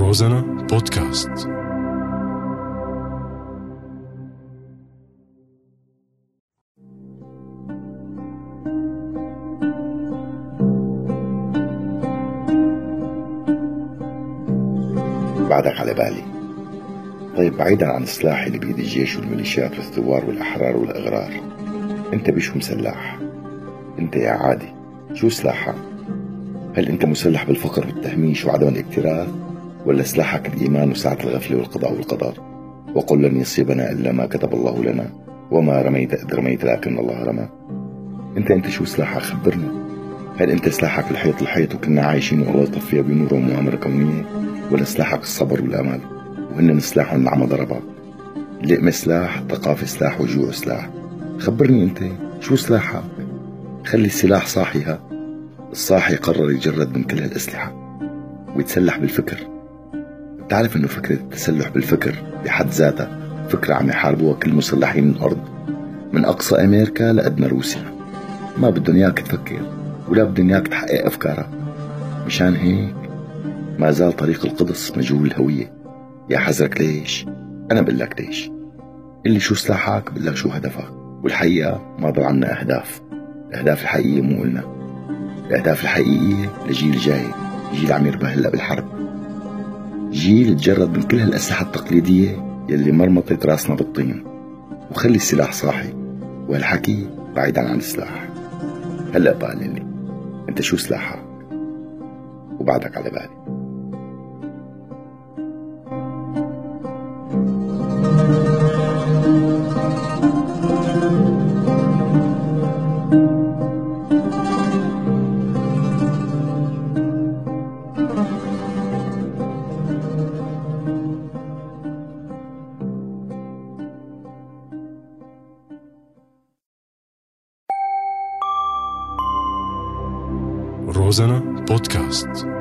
روزانا بودكاست. بعدك على بالي. طيب بعيدا عن السلاح اللي بيد الجيش والميليشيات والثوار والأحرار والأغرار أنت بشو مسلح؟ أنت يا عادي شو سلاحك؟ هل أنت مسلح بالفقر والتهميش وعدم الاكتراث ولا سلاحك الإيمان وسعة الغفلة والقضاء والقدر. وقل لن يصيبنا إلا ما كتب الله لنا وما رميت إذ رميت لكن الله رمى. أنت أنت شو سلاحك خبرنا هل أنت سلاحك الحيط الحيط وكنا عايشين والله يطفيها بنور ومؤامرة كونية؟ ولا سلاحك الصبر والأمل وهن سلاح مع ضربك اللقمة سلاح الثقافة سلاح والجوع سلاح خبرني أنت شو سلاحك خلي السلاح صاحي ها الصاحي قرر يجرد من كل هالأسلحة. ويتسلح بالفكر. بتعرف إنه فكرة التسلح بالفكر بحد ذاتها فكرة عم يحاربوها كل مسلحين الأرض من أقصى أمريكا لأدنى روسيا. ما بدهم إياك تفكر ولا بدهم إياك تحقق أفكارك. مشان هيك ما زال طريق القدس مجهول الهوية. يا حزرك ليش؟ أنا بقول لك ليش. اللي شو سلاحك بقول لك شو هدفك. والحقيقة ما ضل عنا أهداف. الأهداف الحقيقية مو قلنا الأهداف الحقيقية لجيل جاي جيل عم يربح هلأ بالحرب. جيل تجرد من كل هالأسلحة التقليدية يلي مرمطت راسنا بالطين وخلي السلاح صاحي وهالحكي بعيدا عن السلاح. هلأ بقى لي أنت شو سلاحك؟ وبعدك على بالي. روزانا بودكاست